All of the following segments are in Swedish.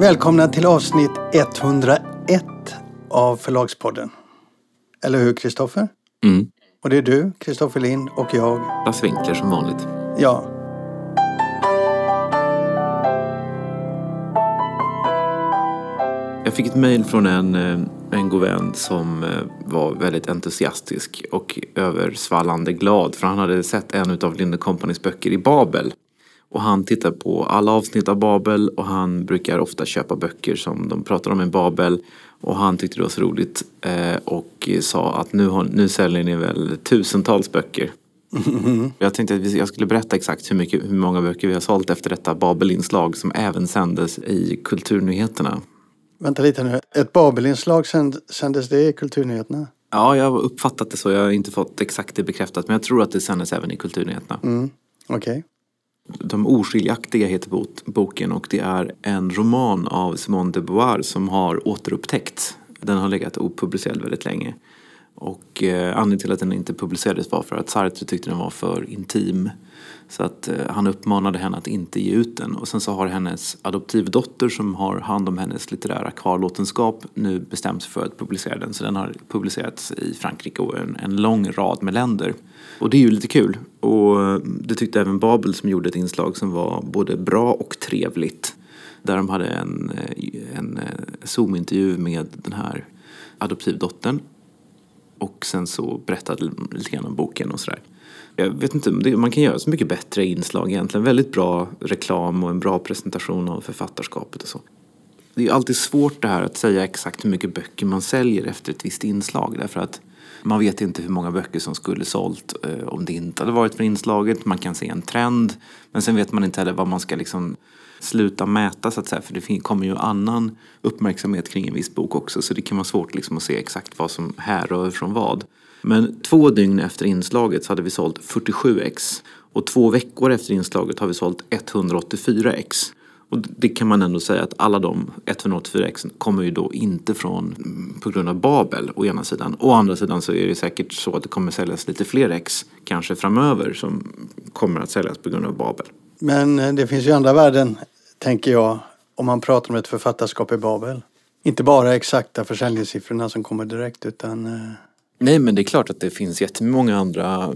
Välkomna till avsnitt 101 av Förlagspodden. Eller hur, Kristoffer? Mm. Och det är du, Kristoffer Lind, och jag. Lasse Winkler som vanligt. Ja. Jag fick ett mejl från en, eh, en god vän som eh, var väldigt entusiastisk och översvallande glad för han hade sett en av Linde Companys böcker i Babel. Och han tittar på alla avsnitt av Babel och han brukar ofta köpa böcker som de pratar om i Babel. Och han tyckte det var så roligt eh, och sa att nu, har, nu säljer ni väl tusentals böcker. Jag tänkte att jag skulle berätta exakt hur, mycket, hur många böcker vi har sålt efter detta Babelinslag som även sändes i Kulturnyheterna. Vänta lite nu. Ett Babelinslag sänd, sändes det i Kulturnyheterna? Ja, jag har uppfattat det så. Jag har inte fått exakt det bekräftat men jag tror att det sändes även i Kulturnyheterna. Mm. Okej. De oskiljaktiga heter boken och det är en roman av Simone de Beauvoir som har återupptäckts. Den har legat opublicerad väldigt länge. Och eh, anledningen till att den inte publicerades var för att Sartre tyckte den var för intim. Så att eh, han uppmanade henne att inte ge ut den. Och sen så har hennes adoptivdotter som har hand om hennes litterära kvarlåtenskap nu bestämt sig för att publicera den. Så den har publicerats i Frankrike och en, en lång rad med länder. Och det är ju lite kul. Och eh, det tyckte även Babel som gjorde ett inslag som var både bra och trevligt. Där de hade en, eh, en eh, Zoom-intervju med den här adoptivdottern. Och sen så berättade lite grann om boken och sådär. Jag vet inte, man kan göra så mycket bättre inslag egentligen. Väldigt bra reklam och en bra presentation av författarskapet och så. Det är ju alltid svårt det här att säga exakt hur mycket böcker man säljer efter ett visst inslag. Därför att man vet inte hur många böcker som skulle sålt eh, om det inte hade varit för inslaget. Man kan se en trend. Men sen vet man inte heller vad man ska liksom sluta mäta så att säga. För det kommer ju annan uppmärksamhet kring en viss bok också. Så det kan vara svårt liksom att se exakt vad som härrör från vad. Men två dygn efter inslaget så hade vi sålt 47 ex. Och två veckor efter inslaget har vi sålt 184 ex. Och det kan man ändå säga att alla de 184x kommer ju då inte från på grund av Babel å ena sidan. Å andra sidan så är det säkert så att det kommer säljas lite fler x kanske framöver som kommer att säljas på grund av Babel. Men eh, det finns ju andra värden, tänker jag, om man pratar om ett författarskap i Babel. Inte bara exakta försäljningssiffrorna som kommer direkt utan eh, Nej men det är klart att det finns jättemånga andra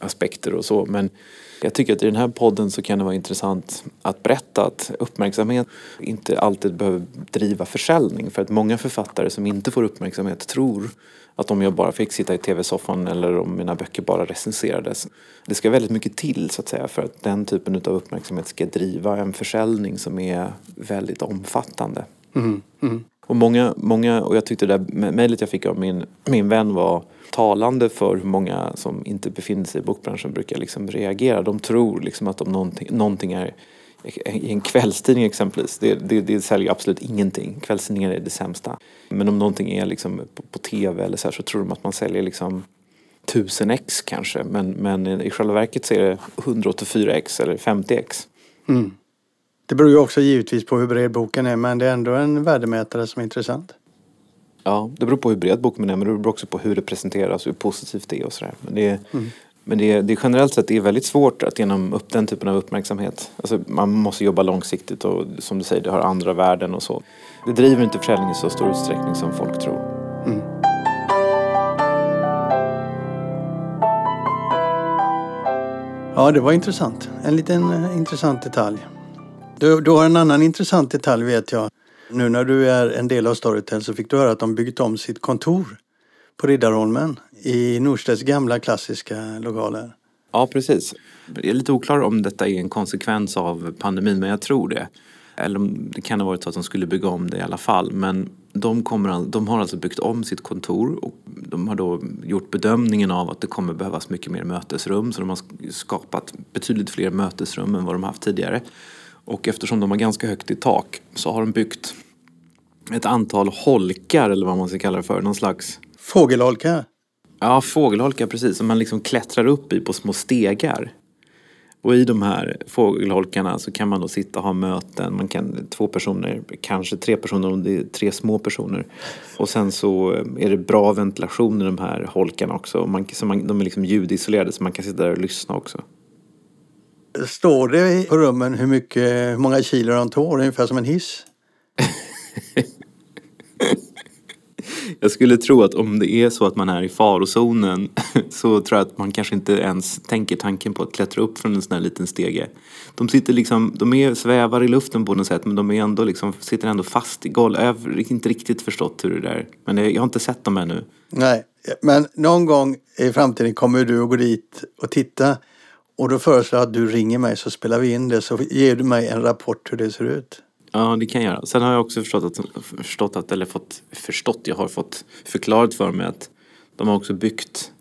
aspekter och så men jag tycker att i den här podden så kan det vara intressant att berätta att uppmärksamhet inte alltid behöver driva försäljning för att många författare som inte får uppmärksamhet tror att om jag bara fick sitta i tv-soffan eller om mina böcker bara recenserades. Det ska väldigt mycket till så att säga för att den typen av uppmärksamhet ska driva en försäljning som är väldigt omfattande. mm, mm. Och många, många, och jag tyckte det där mejlet jag fick av min, min vän var talande för hur många som inte befinner sig i bokbranschen brukar liksom reagera. De tror liksom att om någonting, någonting är i en kvällstidning exempelvis, det, det, det säljer absolut ingenting. Kvällstidningar är det sämsta. Men om någonting är liksom på, på tv eller så här så tror de att man säljer liksom tusen ex kanske. Men, men i själva verket så är det 184 ex eller 50 ex. Mm. Det beror ju också givetvis på hur bred boken är men det är ändå en värdemätare som är intressant. Ja, det beror på hur bred boken är men det beror också på hur det presenteras och hur positivt det är och sådär. Men, det är, men det, är, det generellt sett är väldigt svårt att genom upp den typen av uppmärksamhet. Alltså man måste jobba långsiktigt och som du säger det har andra värden och så. Det driver inte försäljning i så stor utsträckning som folk tror. Mm. Ja, det var intressant. En liten eh, intressant detalj. Du, du har en annan intressant detalj vet jag. Nu när du är en del av Storytel så fick du höra att de byggt om sitt kontor på Riddarholmen i Norstedts gamla klassiska lokaler. Ja, precis. Jag är lite oklar om detta är en konsekvens av pandemin, men jag tror det. Eller det kan ha varit så att de skulle bygga om det i alla fall. Men de, kommer, de har alltså byggt om sitt kontor och de har då gjort bedömningen av att det kommer behövas mycket mer mötesrum. Så de har skapat betydligt fler mötesrum än vad de haft tidigare. Och eftersom de har ganska högt i tak så har de byggt ett antal holkar eller vad man ska kalla det för. Någon slags Fågelholkar. Ja, fågelholkar precis. Som man liksom klättrar upp i på små stegar. Och i de här fågelholkarna så kan man då sitta och ha möten. Man kan, två personer, kanske tre personer om det är tre små personer. Och sen så är det bra ventilation i de här holkarna också. Man, så man, de är liksom ljudisolerade så man kan sitta där och lyssna också. Står det på rummen hur, mycket, hur många kilo de tål? Ungefär som en hiss? Jag skulle tro att om det är så att man är i farozonen så tror jag att man kanske inte ens tänker tanken på att klättra upp från en sån här liten stege. De sitter liksom, de är, svävar i luften på något sätt men de är ändå liksom, sitter ändå fast i golv. Jag har inte riktigt förstått hur det är. Men jag har inte sett dem ännu. Nej, men någon gång i framtiden kommer du att gå dit och titta. Och då föreslår jag att du ringer mig så spelar vi in det så ger du mig en rapport hur det ser ut. Ja, det kan jag göra. Sen har jag också förstått att, förstått att eller fått förstått, jag har fått förklarat för mig att de har också byggt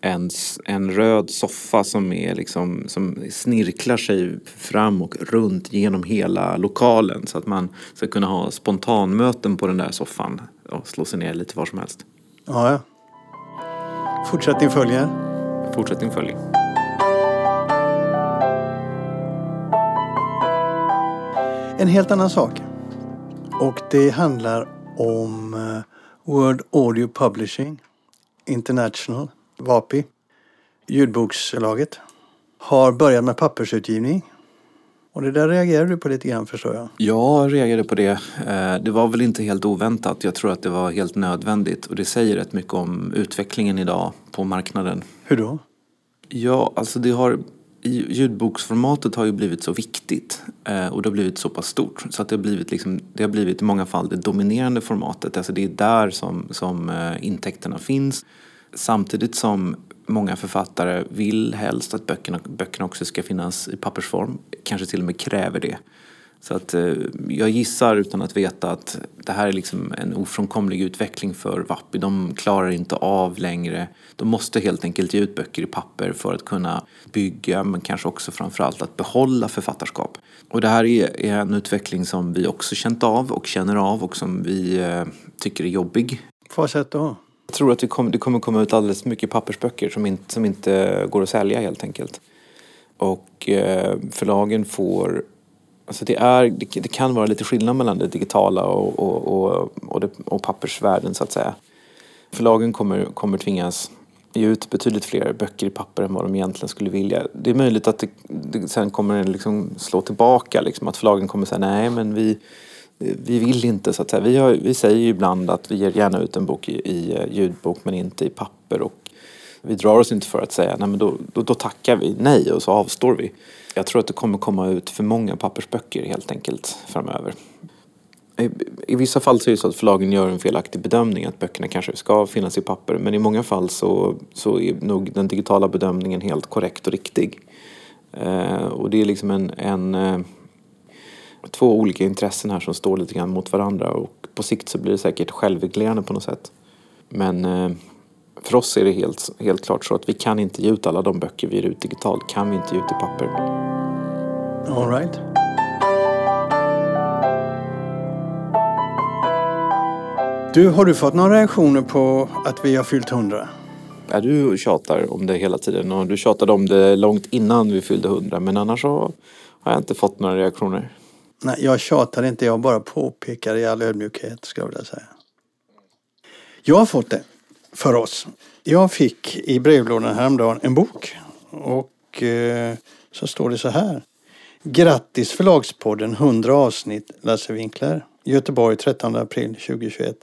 en, en röd soffa som, är liksom, som snirklar sig fram och runt genom hela lokalen så att man ska kunna ha spontanmöten på den där soffan och slå sig ner lite var som helst. Ja, ja. Fortsättning följer. Fortsättning följer. En helt annan sak. Och det handlar om eh, World Audio Publishing International, WAPI. Ljudboksförlaget har börjat med pappersutgivning. Och det där reagerar du på lite grann förstår jag. Jag reagerade på det. Eh, det var väl inte helt oväntat. Jag tror att det var helt nödvändigt. Och det säger rätt mycket om utvecklingen idag på marknaden. Hur då? Ja, alltså det har ljudboksformatet har ju blivit så viktigt eh, och det har blivit så pass stort så att det har blivit, liksom, det har blivit i många fall det dominerande formatet. Alltså det är där som, som eh, intäkterna finns. Samtidigt som många författare vill helst att böckerna, böckerna också ska finnas i pappersform, kanske till och med kräver det. Så att eh, jag gissar utan att veta att det här är liksom en ofrånkomlig utveckling för Vappi. De klarar inte av längre. De måste helt enkelt ge ut böcker i papper för att kunna bygga men kanske också framförallt att behålla författarskap. Och det här är, en utveckling som vi också känt av och känner av och som vi eh, tycker är jobbig. På vad sätt då? Jag tror att det kommer, det kommer komma ut alldeles mycket pappersböcker som inte, som inte går att sälja helt enkelt. Och eh, förlagen får Alltså det, är, det, kan vara lite skillnad mellan det digitala och, och, och, och, det, och pappersvärlden så att säga. Förlagen kommer, kommer tvingas ge ut betydligt fler böcker i papper än vad de egentligen skulle vilja. Det är möjligt att det, det sen kommer liksom slå tillbaka, liksom, att förlagen kommer säga nej men vi, vi vill inte så att säga. Vi, har, vi säger ju ibland att vi ger gärna ut en bok i, i ljudbok men inte i papper och vi drar oss inte för att säga nej men då, då, då tackar vi nej och så avstår vi. Jag tror att det kommer komma ut för många pappersböcker helt enkelt framöver. I, I vissa fall så är det så att förlagen gör en felaktig bedömning att böckerna kanske ska finnas i papper men i många fall så, så är nog den digitala bedömningen helt korrekt och riktig. Eh, och det är liksom en, en eh, två olika intressen här som står lite grann mot varandra och på sikt så blir det säkert självreglerande på något sätt. Men eh, för oss är det helt, helt klart så att vi kan inte ge ut alla de böcker vi ger ut digitalt, kan vi inte ge ut i papper. All right. Du, har du fått några reaktioner på att vi har fyllt 100? Ja, du tjatar om det hela tiden och du tjatade om det långt innan vi fyllde 100 men annars så har jag inte fått några reaktioner. Nej, jag tjatar inte, jag bara påpekar i all ödmjukhet ska jag vilja säga. Jag har fått det för oss. Jag fick i brevlådan häromdagen en bok och eh, så står det så här. Grattis Förlagspodden 100 avsnitt Lasse Winkler. Göteborg 13 april 2021.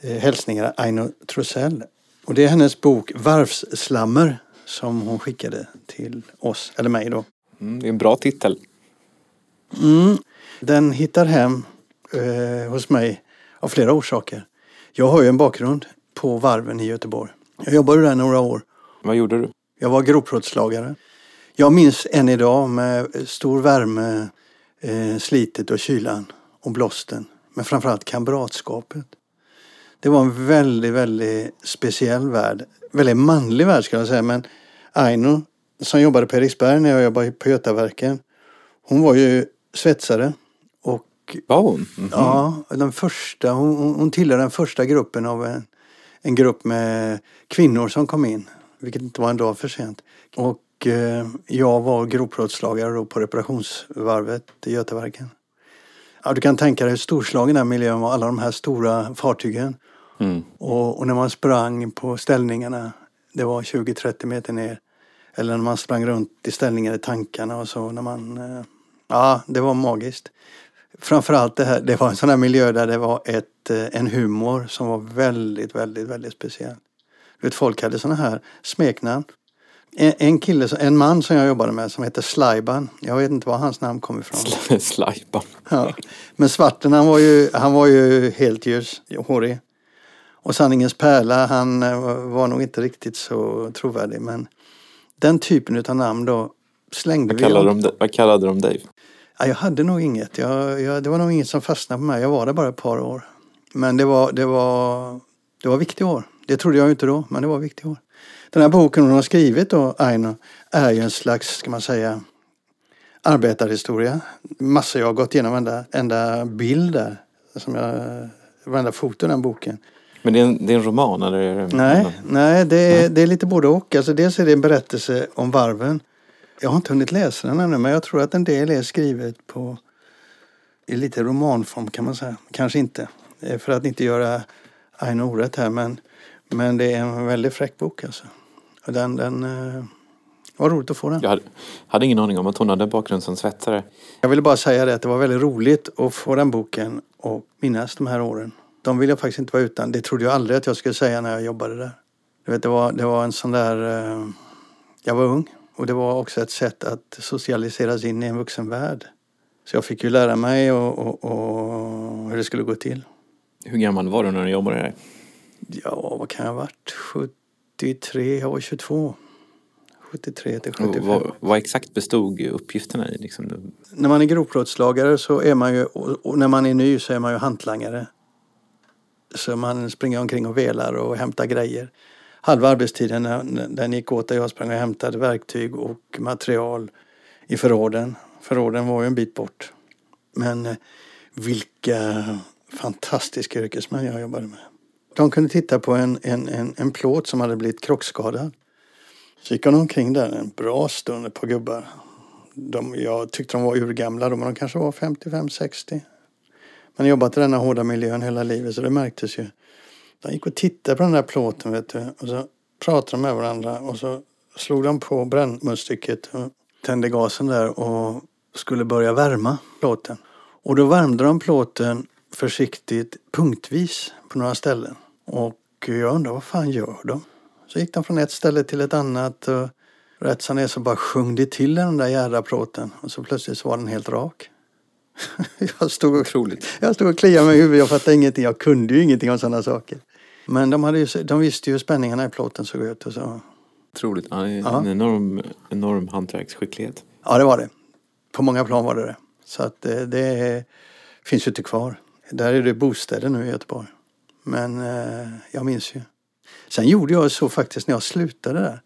Eh, hälsningar Aino Trosell. Och det är hennes bok Varvsslammer som hon skickade till oss, eller mig då. Mm, det är en bra titel. Mm, den hittar hem eh, hos mig av flera orsaker. Jag har ju en bakgrund på varven i Göteborg. Jag jobbade där några år. Vad gjorde du? Jag var grovplåtslagare. Jag minns än idag med stor värme, eh, slitet och kylan och blåsten. Men framförallt kamratskapet. Det var en väldigt, väldigt speciell värld. Väldigt manlig värld ska jag säga. Men Aino som jobbade på Eriksberg när jag jobbade på Götaverken. Hon var ju svetsare. Och, var hon? Mm -hmm. Ja, den första, hon, hon tillhör den första gruppen av en en grupp med kvinnor som kom in, vilket inte var en dag för sent. Och eh, jag var grovplåtslagare då på reparationsvarvet i Götaverken. Ja, du kan tänka dig hur storslagen den miljön var, alla de här stora fartygen. Mm. Och, och, när man sprang på ställningarna, det var 20-30 meter ner. Eller när man sprang runt i ställningar i tankarna och så. När man, eh, ja, det var magiskt. Framförallt det här, det var en sån här miljö där det var ett, eh, en humor som var väldigt, väldigt, väldigt speciell. Du vet, folk hade såna här smeknamn. En, en kille, en man som jag jobbade med som heter Slyban. Jag vet inte var hans namn kom ifrån. Slajban. Ja. Men svarten han var ju, han var ju helt ljus, hårig. Och sanningens pärla, han eh, var nog inte riktigt så trovärdig. Men den typen av namn då slängde Vad vi. kallade, de, vad kallade de dig? Ja, jag hade nog inget. Jag, jag, det var nog inget som fastnade på mig. Jag var där bara ett par år. Men det var, det var, det var viktiga år. Det trodde jag inte då, men det var viktiga år. Den här boken hon har skrivit då, Aino, är ju en slags, ska man säga, arbetarhistoria. Massor jag har gått igenom varenda, enda bild där. Som jag, varenda foto i den boken. Men det är en, det är en roman eller? Är det Nej, nej det, är, det är lite både och. Alltså dels är det en berättelse om varven. Jag har inte hunnit läsa den ännu men jag tror att en del är skrivet på i lite romanform kan man säga. Kanske inte, eh, för att inte göra Aino orätt här men, men det är en väldigt fräck bok alltså. Och den, den eh, var roligt att få den. Jag hade, hade ingen aning om att hon hade bakgrund som svetsare. Jag ville bara säga det att det var väldigt roligt att få den boken och minnas de här åren. De vill jag faktiskt inte vara utan. Det trodde jag aldrig att jag skulle säga när jag jobbade där. Du vet, det, var, det var en sån där... Eh, jag var ung och det var också ett sätt att socialiseras in i en vuxenvärld. Så jag fick ju lära mig och, och, och hur det skulle gå till. Hur gammal var du när du jobbade där? Ja, vad kan jag ha varit? 73, jag var 22. 73 till Och 75. Vad, vad exakt bestod uppgifterna i? Liksom? När man är grovplåtslagare så är man ju, och när man är ny så är man ju hantlangare. Så man springer omkring och velar och hämtar grejer. Halva arbetstiden när- när den gick åt där jag sprang och hämtade verktyg och material i förråden. Förråden var ju en bit bort. Men eh, vilka fantastiska yrkesmän jag jobbade med. De kunde titta på en, en, en, en plåt som hade blivit krockskadad. Så gick de omkring där en bra stund, på gubbar. De, jag tyckte de var urgamla då, men de kanske var 55-60. Men jobbat i denna hårda miljön hela livet så det märktes ju. De gick och tittade på den där plåten vet du, och så pratade de med varandra och så slog de på brännmunstycket och tände gasen där och skulle börja värma plåten. Och då värmde de plåten försiktigt punktvis på några ställen. Och jag undrar vad fan gör de? Så gick de från ett ställe till ett annat och rätt som är så bara sjöng det till den där jädra plåten och så plötsligt så var den helt rak. jag, stod och, Otroligt. jag stod och kliade mig i huvudet, jag fattade ingenting, jag kunde ju ingenting om sådana saker. Men de, hade ju, de visste ju hur spänningarna i plåten såg ut och så. Otroligt. Ja, är Ja. En enorm, enorm hantverksskicklighet. Ja, det var det. På många plan var det det. Så att det, det finns ju inte kvar. Där är det bostäder nu i Göteborg. Men eh, jag minns ju. Sen gjorde jag så faktiskt när jag slutade där.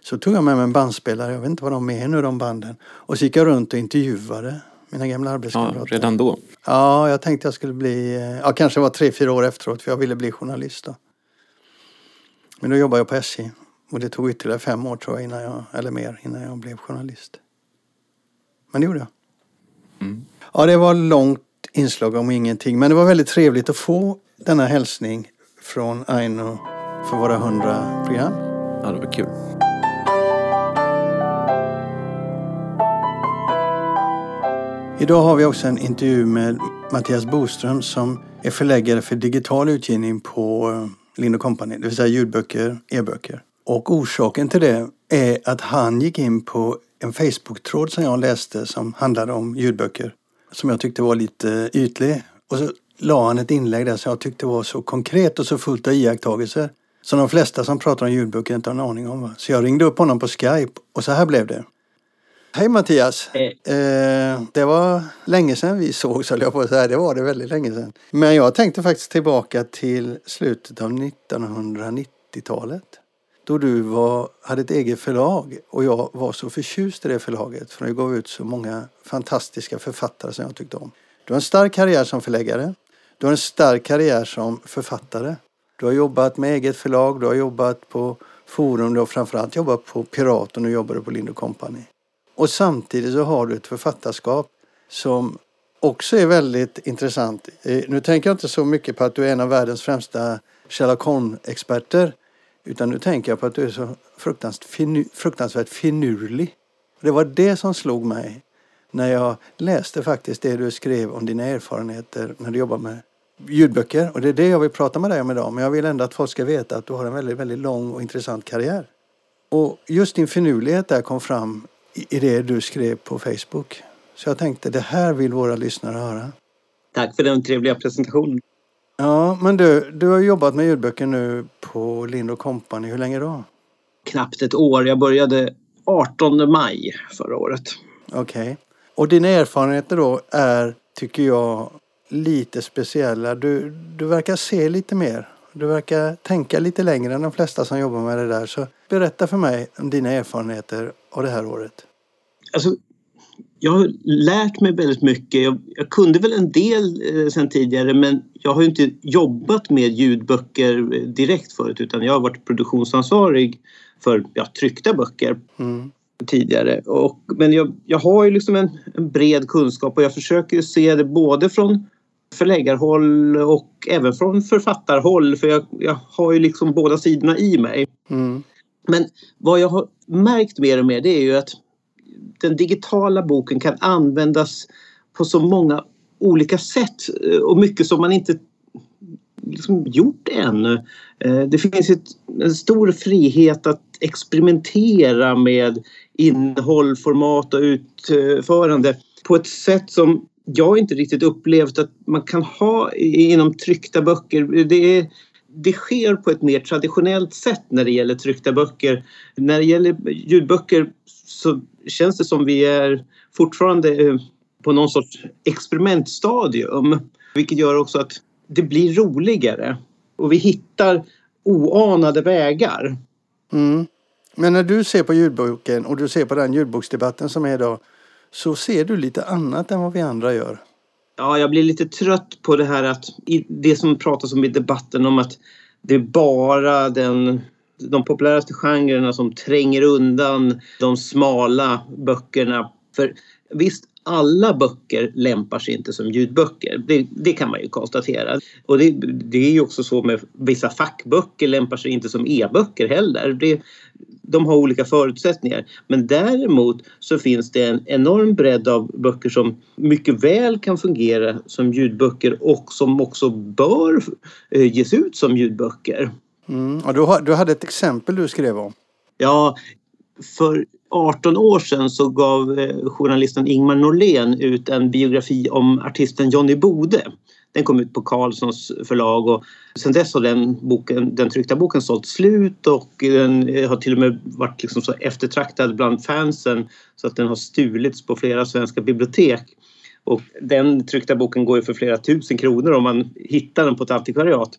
Så tog jag med mig en bandspelare, jag vet inte vad de är nu de banden. Och så gick jag runt och intervjuade mina gamla Ja, arbetskamrater. redan då. Ja, jag tänkte jag skulle bli, ja kanske var tre, fyra år efteråt för jag ville bli journalist då. Men då jobbade jag på SJ och det tog ytterligare fem år tror jag, innan jag, eller mer, innan jag blev journalist. Men det gjorde jag. Mm. Ja, det var långt inslag om ingenting, men det var väldigt trevligt att få denna hälsning från Aino för våra hundra program. Ja, det var kul. Idag har vi också en intervju med Mattias Boström som är förläggare för digital utgivning på eh, Lind Company, det vill säga ljudböcker, e-böcker. Och orsaken till det är att han gick in på en Facebook-tråd som jag läste som handlade om ljudböcker. Som jag tyckte var lite eh, ytlig. Och så la han ett inlägg där som jag tyckte var så konkret och så fullt av iakttagelser. Som de flesta som pratar om ljudböcker inte har en aning om. Va? Så jag ringde upp honom på Skype och så här blev det. Hej Mattias! Eh, det var länge sedan vi sågs höll jag på att säga. Det var det väldigt länge sedan. Men jag tänkte faktiskt tillbaka till slutet av 1990-talet. Då du var, hade ett eget förlag och jag var så förtjust i det förlaget. För det gav ut så många fantastiska författare som jag tyckte om. Du har en stark karriär som förläggare. Du har en stark karriär som författare. Du har jobbat med eget förlag, du har jobbat på Forum, du har framförallt jobbat på Pirat och nu jobbar du på Lind Company. Och samtidigt så har du ett författarskap som också är väldigt intressant. Eh, nu tänker jag inte så mycket på att du är en av världens främsta Sherlock Holmes-experter. Utan nu tänker jag på att du är så fruktansvärt, fruktansvärt finurlig. Det var det som slog mig när jag läste faktiskt det du skrev om dina erfarenheter när du jobbar med ljudböcker. Och det är det jag vill prata med dig om idag. Men jag vill ändå att folk ska veta att du har en väldigt, väldigt lång och intressant karriär. Och just din finurlighet där kom fram i det du skrev på Facebook. Så jag tänkte, det här vill våra lyssnare höra. Tack för den trevliga presentationen. Ja, men du, du har jobbat med ljudböcker nu på Lind Company. Hur länge då? Knappt ett år. Jag började 18 maj förra året. Okej. Okay. Och dina erfarenheter då är, tycker jag, lite speciella. Du, du verkar se lite mer. Du verkar tänka lite längre än de flesta som jobbar med det där. Så berätta för mig om dina erfarenheter av det här året. Alltså, jag har lärt mig väldigt mycket. Jag, jag kunde väl en del eh, sen tidigare men jag har inte jobbat med ljudböcker direkt förut utan jag har varit produktionsansvarig för ja, tryckta böcker mm. tidigare. Och, men jag, jag har ju liksom en, en, bred kunskap och jag försöker se det både från förläggarhåll och även från författarhåll för jag, jag har ju liksom båda sidorna i mig. Mm. Men vad jag har märkt mer och mer det är ju att den digitala boken kan användas på så många olika sätt eh, och mycket som man inte liksom gjort ännu. Eh, det finns ett, en stor frihet att experimentera med innehåll, format och utförande på ett sätt som jag inte riktigt upplevt att man kan ha inom tryckta böcker. Det, är, det sker på ett mer traditionellt sätt när det gäller tryckta böcker. När det gäller ljudböcker så känns det som vi är fortfarande eh, på någon sorts experimentstadium. Vilket gör också att det blir roligare och vi hittar oanade vägar. Mm. Men när du ser på ljudboken och du ser på den ljudboksdebatten som är idag så ser du lite annat än vad vi andra gör. Ja, jag blir lite trött på det här att det som pratas om i debatten om att det är bara den de populäraste genrerna som tränger undan de smala böckerna. För visst, alla böcker lämpar sig inte som ljudböcker. Det, det kan man ju konstatera. Och det, det, är ju också så med vissa fackböcker lämpar sig inte som e-böcker heller. Det, de har olika förutsättningar. Men däremot så finns det en enorm bredd av böcker som mycket väl kan fungera som ljudböcker och som också bör eh, ges ut som ljudböcker. Mm. Och du, du hade ett exempel du skrev om. Ja, för 18 år sedan så gav eh, journalisten Ingmar Norlén ut en biografi om artisten Johnny Bode. Den kom ut på Carlssons förlag och sen dess har den, boken, den tryckta boken sålt slut och den eh, har till och med varit liksom så eftertraktad bland fansen så att den har stulits på flera svenska bibliotek. Och den tryckta boken går ju för flera tusen kronor om man hittar den på ett antikvariat.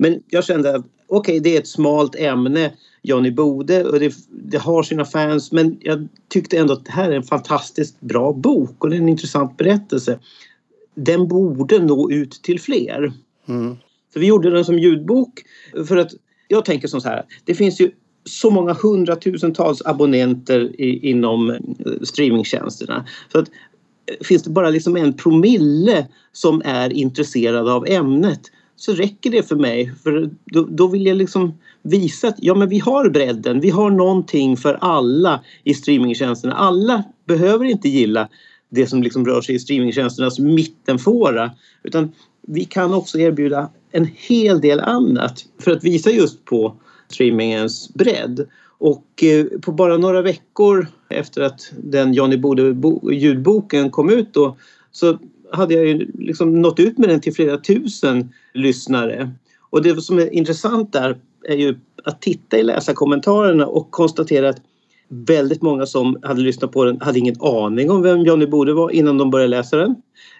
Men jag kände att okej, okay, det är ett smalt ämne, Johnny Bode, och det, det, har sina fans men jag tyckte ändå att det här är en fantastiskt bra bok och det är en intressant berättelse. Den borde nå ut till fler. Mm. Så vi gjorde den som ljudbok för att jag tänker som så här, det finns ju så många hundratusentals abonnenter i, inom eh, streamingtjänsterna. Så att eh, finns det bara liksom en promille som är intresserad av ämnet så räcker det för mig. För då, då, vill jag liksom visa att ja, men vi har bredden. Vi har någonting för alla i streamingtjänsterna. Alla behöver inte gilla det som liksom rör sig i streamingtjänsternas mittenfåra. Utan vi kan också erbjuda en hel del annat för att visa just på streamingens bredd. Och eh, på bara några veckor efter att den Johnny Bode ljudboken kom ut då så hade jag ju liksom nått ut med den till flera tusen lyssnare. Och det som är intressant där är ju att titta i läsarkommentarerna och konstatera att väldigt många som hade lyssnat på den hade ingen aning om vem Johnny Bode var innan de började läsa den.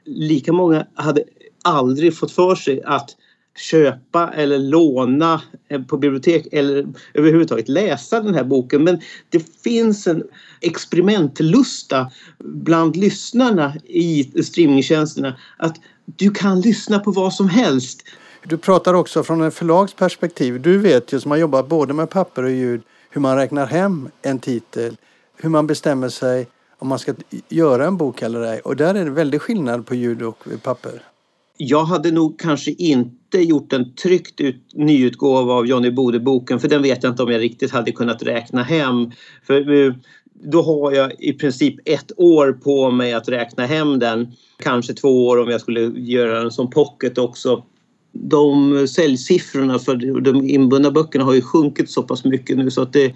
Lika många hade aldrig fått för sig att köpa eller låna på bibliotek eller överhuvudtaget läsa den här boken. Men det finns en experimentlusta bland lyssnarna i streamingtjänsterna att du kan lyssna på vad som helst. Du pratar också från en förlags perspektiv. Du vet ju som har jobbat både med papper och ljud hur man räknar hem en titel, hur man bestämmer sig om man ska göra en bok eller ej. Och där är det väldigt skillnad på ljud och papper jag hade nog kanske inte gjort en tryckt ut, nyutgåva av Johnny Bode-boken för den vet jag inte om jag riktigt hade kunnat räkna hem. För eh, då har jag i princip ett år på mig att räkna hem den. Kanske två år om jag skulle göra den som pocket också. De säljsiffrorna för de inbundna böckerna har ju sjunkit så pass mycket nu så att det,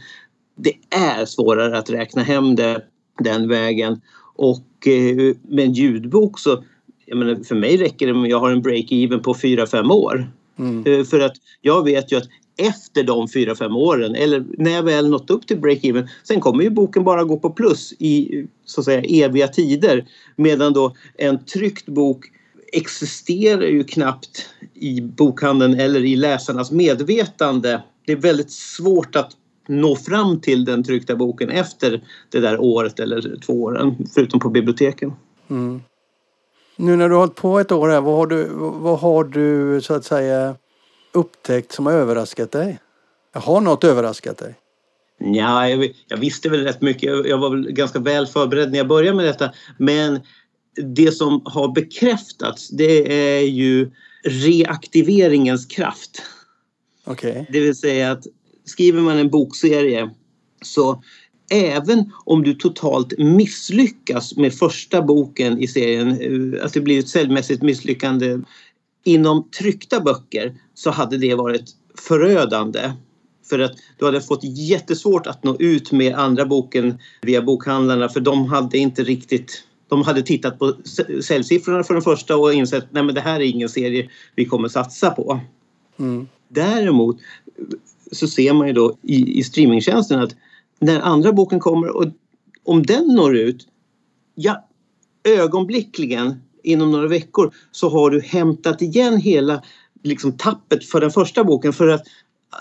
det är svårare att räkna hem det den vägen. Och eh, med en ljudbok så, jag menar, för mig räcker det om jag har en break-even på 4-5 år. Mm. Eh, för att jag vet ju att efter de 4-5 åren eller när jag väl nått upp till break-even sen kommer ju boken bara gå på plus i så att säga eviga tider. Medan då en tryckt bok existerar ju knappt i bokhandeln eller i läsarnas medvetande. Det är väldigt svårt att nå fram till den tryckta boken efter det där året eller två åren, förutom på biblioteken. Mm. Nu när du har hållit på ett år här, vad har du, vad har du så att säga upptäckt som har överraskat dig? Har något överraskat dig? Ja, jag, jag, visste väl rätt mycket. Jag var väl ganska väl förberedd när jag började med detta. Men det som har bekräftats det är ju reaktiveringens kraft. Okay. Det vill säga att skriver man en bokserie så även om du totalt misslyckas med första boken i serien, eh, att det blir ett säljmässigt misslyckande inom tryckta böcker så hade det varit förödande. För att du hade fått jättesvårt att nå ut med andra boken via bokhandlarna för de hade inte riktigt de hade tittat på säljsiffrorna för den första och insett att det här är ingen serie vi kommer satsa på. Mm. Däremot så ser man ju då i, i streamingtjänsten att när andra boken kommer och om den når ut, ja ögonblickligen inom några veckor så har du hämtat igen hela liksom, tappet för den första boken för att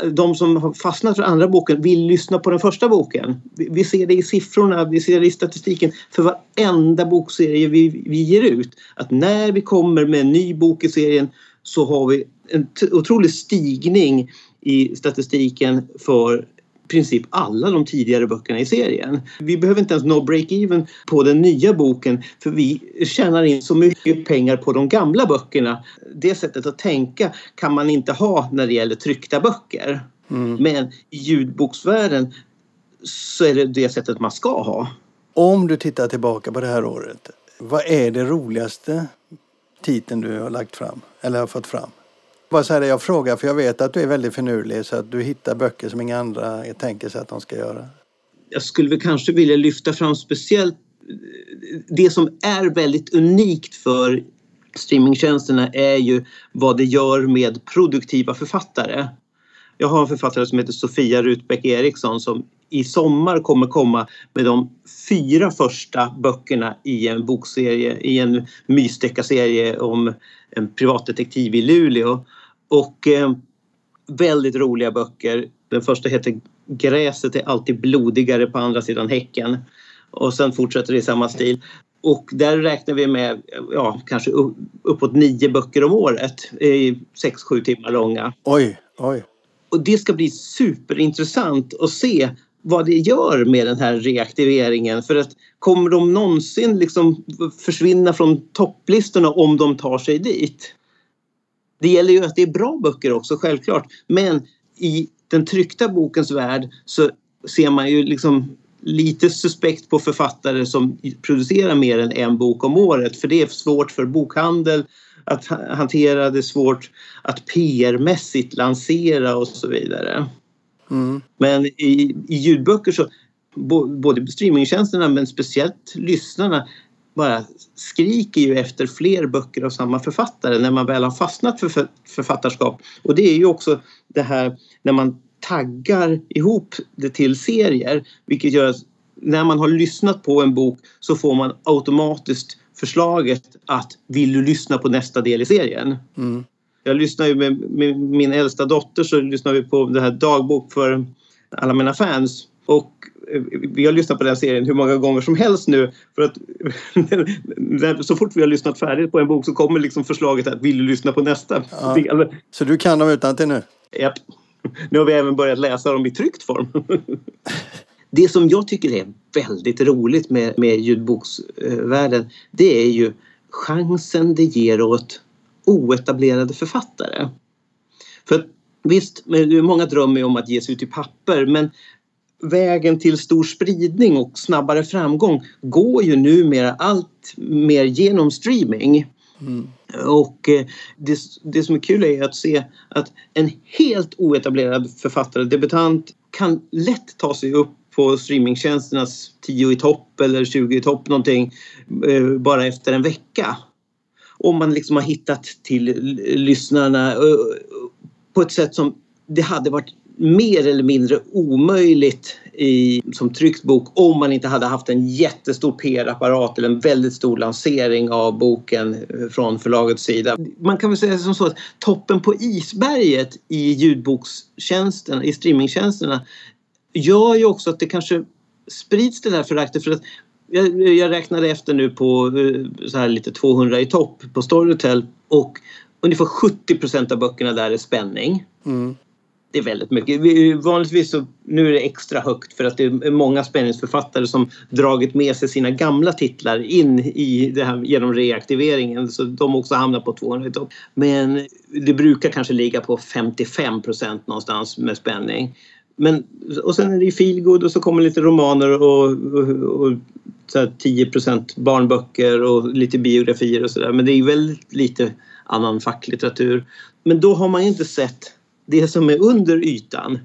eh, de som har fastnat för andra boken vill lyssna på den första boken. Vi ser det i siffrorna, vi ser det i statistiken för varenda bokserie vi, vi ger ut. Att när vi kommer med en ny bok i serien så har vi en otrolig stigning i statistiken för princip alla de tidigare böckerna i serien. Vi behöver inte ens nå break-even på den nya boken för vi tjänar in så mycket pengar på de gamla böckerna. Det sättet att tänka kan man inte ha när det gäller tryckta böcker. Mm. Men i ljudboksvärlden så är det det sättet man ska ha. Om du tittar tillbaka på det här året, vad är det roligaste titeln du har lagt fram eller har fått fram? Bara säga det jag frågar för jag vet att du är väldigt finurlig så att du hittar böcker som inga andra tänker sig att de ska göra. Jag skulle väl kanske vilja lyfta fram speciellt eh, det som är väldigt unikt för streamingtjänsterna är ju vad det gör med produktiva författare. Jag har en författare som heter Sofia Rutbeck Eriksson som i sommar kommer komma med de fyra första böckerna i en bokserie, i en mysdeckarserie om en privatdetektiv i Luleå. Och eh, väldigt roliga böcker. Den första heter Gräset är alltid blodigare på andra sidan häcken. Och sen fortsätter det i samma stil. Och där räknar vi med ja, kanske uppåt nio böcker om året. Sex, sju timmar långa. Oj, oj. Och det ska bli superintressant att se vad det gör med den här reaktiveringen. För att kommer de någonsin liksom försvinna från topplistorna om de tar sig dit? Det gäller ju att det är bra böcker också självklart men i den tryckta bokens värld så ser man ju liksom lite suspekt på författare som producerar mer än en bok om året för det är svårt för bokhandel att hantera, det är svårt att PR-mässigt lansera och så vidare. Mm. Men i, i ljudböcker så både streamingtjänsterna men speciellt lyssnarna bara skriker ju efter fler böcker av samma författare när man väl har fastnat för författarskap. Och det är ju också det här när man taggar ihop det till serier vilket gör att när man har lyssnat på en bok så får man automatiskt förslaget att vill du lyssna på nästa del i serien? Mm. Jag lyssnar ju med, med, min äldsta dotter så lyssnar vi på det här dagbok för alla mina fans och vi har lyssnat på den serien hur många gånger som helst nu för att så fort vi har lyssnat färdigt på en bok så kommer liksom förslaget att vill du lyssna på nästa ja. del. Så du kan dem utan till nu? Japp. Nu har vi även börjat läsa dem i tryckt form. Det som jag tycker är väldigt roligt med, med ljudboksvärlden det är ju chansen det ger åt oetablerade författare. För visst, många drömmer om att ge sig ut i papper men vägen till stor spridning och snabbare framgång går ju numera allt mer genom streaming. Mm. Och eh, det, det som är kul är att se att en helt oetablerad författare, debutant, kan lätt ta sig upp på streamingtjänsternas 10 i topp eller 20 i topp någonting eh, bara efter en vecka. Om man liksom har hittat till lyssnarna eh, på ett sätt som det hade varit mer eller mindre omöjligt i, som tryckt bok om man inte hade haft en jättestor PR-apparat eller en väldigt stor lansering av boken eh, från förlagets sida. Man kan väl säga som så att toppen på isberget i ljudbokstjänsterna, i streamingtjänsterna gör ju också att det kanske sprids det där föraktet för att jag, jag räknade efter nu på eh, så här lite 200 i topp på Storytel och ungefär 70 procent av böckerna där är spänning. Mm det är väldigt mycket. Vanligtvis så, nu är det extra högt för att det är många spänningsförfattare som dragit med sig sina gamla titlar in i det här genom reaktiveringen så de också hamnar på 200 topp. Men det brukar kanske ligga på 55 procent någonstans med spänning. Men, och sen är det feelgood och så kommer lite romaner och, och, och så här 10 procent barnböcker och lite biografier och sådär. Men det är väldigt lite annan facklitteratur. Men då har man inte sett det som är under ytan.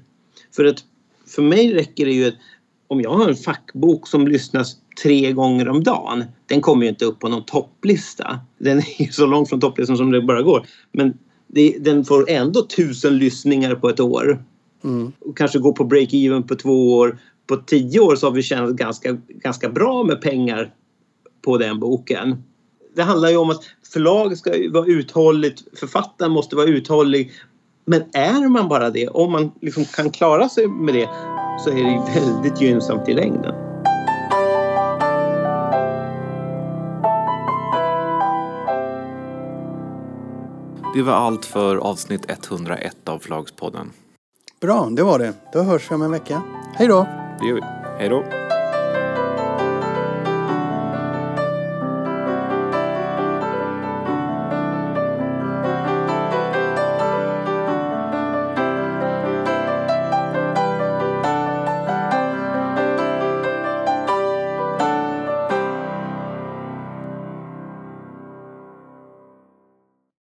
För att för mig räcker det ju att om jag har en fackbok som lyssnas tre gånger om dagen. Den kommer ju inte upp på någon topplista. Den är så långt från topplistan som det bara går. Men det, den får ändå tusen lyssningar på ett år. Mm. Och kanske gå på break-even på två år. På tio år så har vi tjänat ganska, ganska bra med pengar på den boken. Det handlar ju om att förlaget ska vara uthålligt, författaren måste vara uthållig men är man bara det, om man liksom kan klara sig med det så är det väldigt gynnsamt i längden. Det var allt för avsnitt 101 av Förlagspodden. Bra, det var det. Då hörs vi om en vecka. Hej då! Det gör vi. Hej då!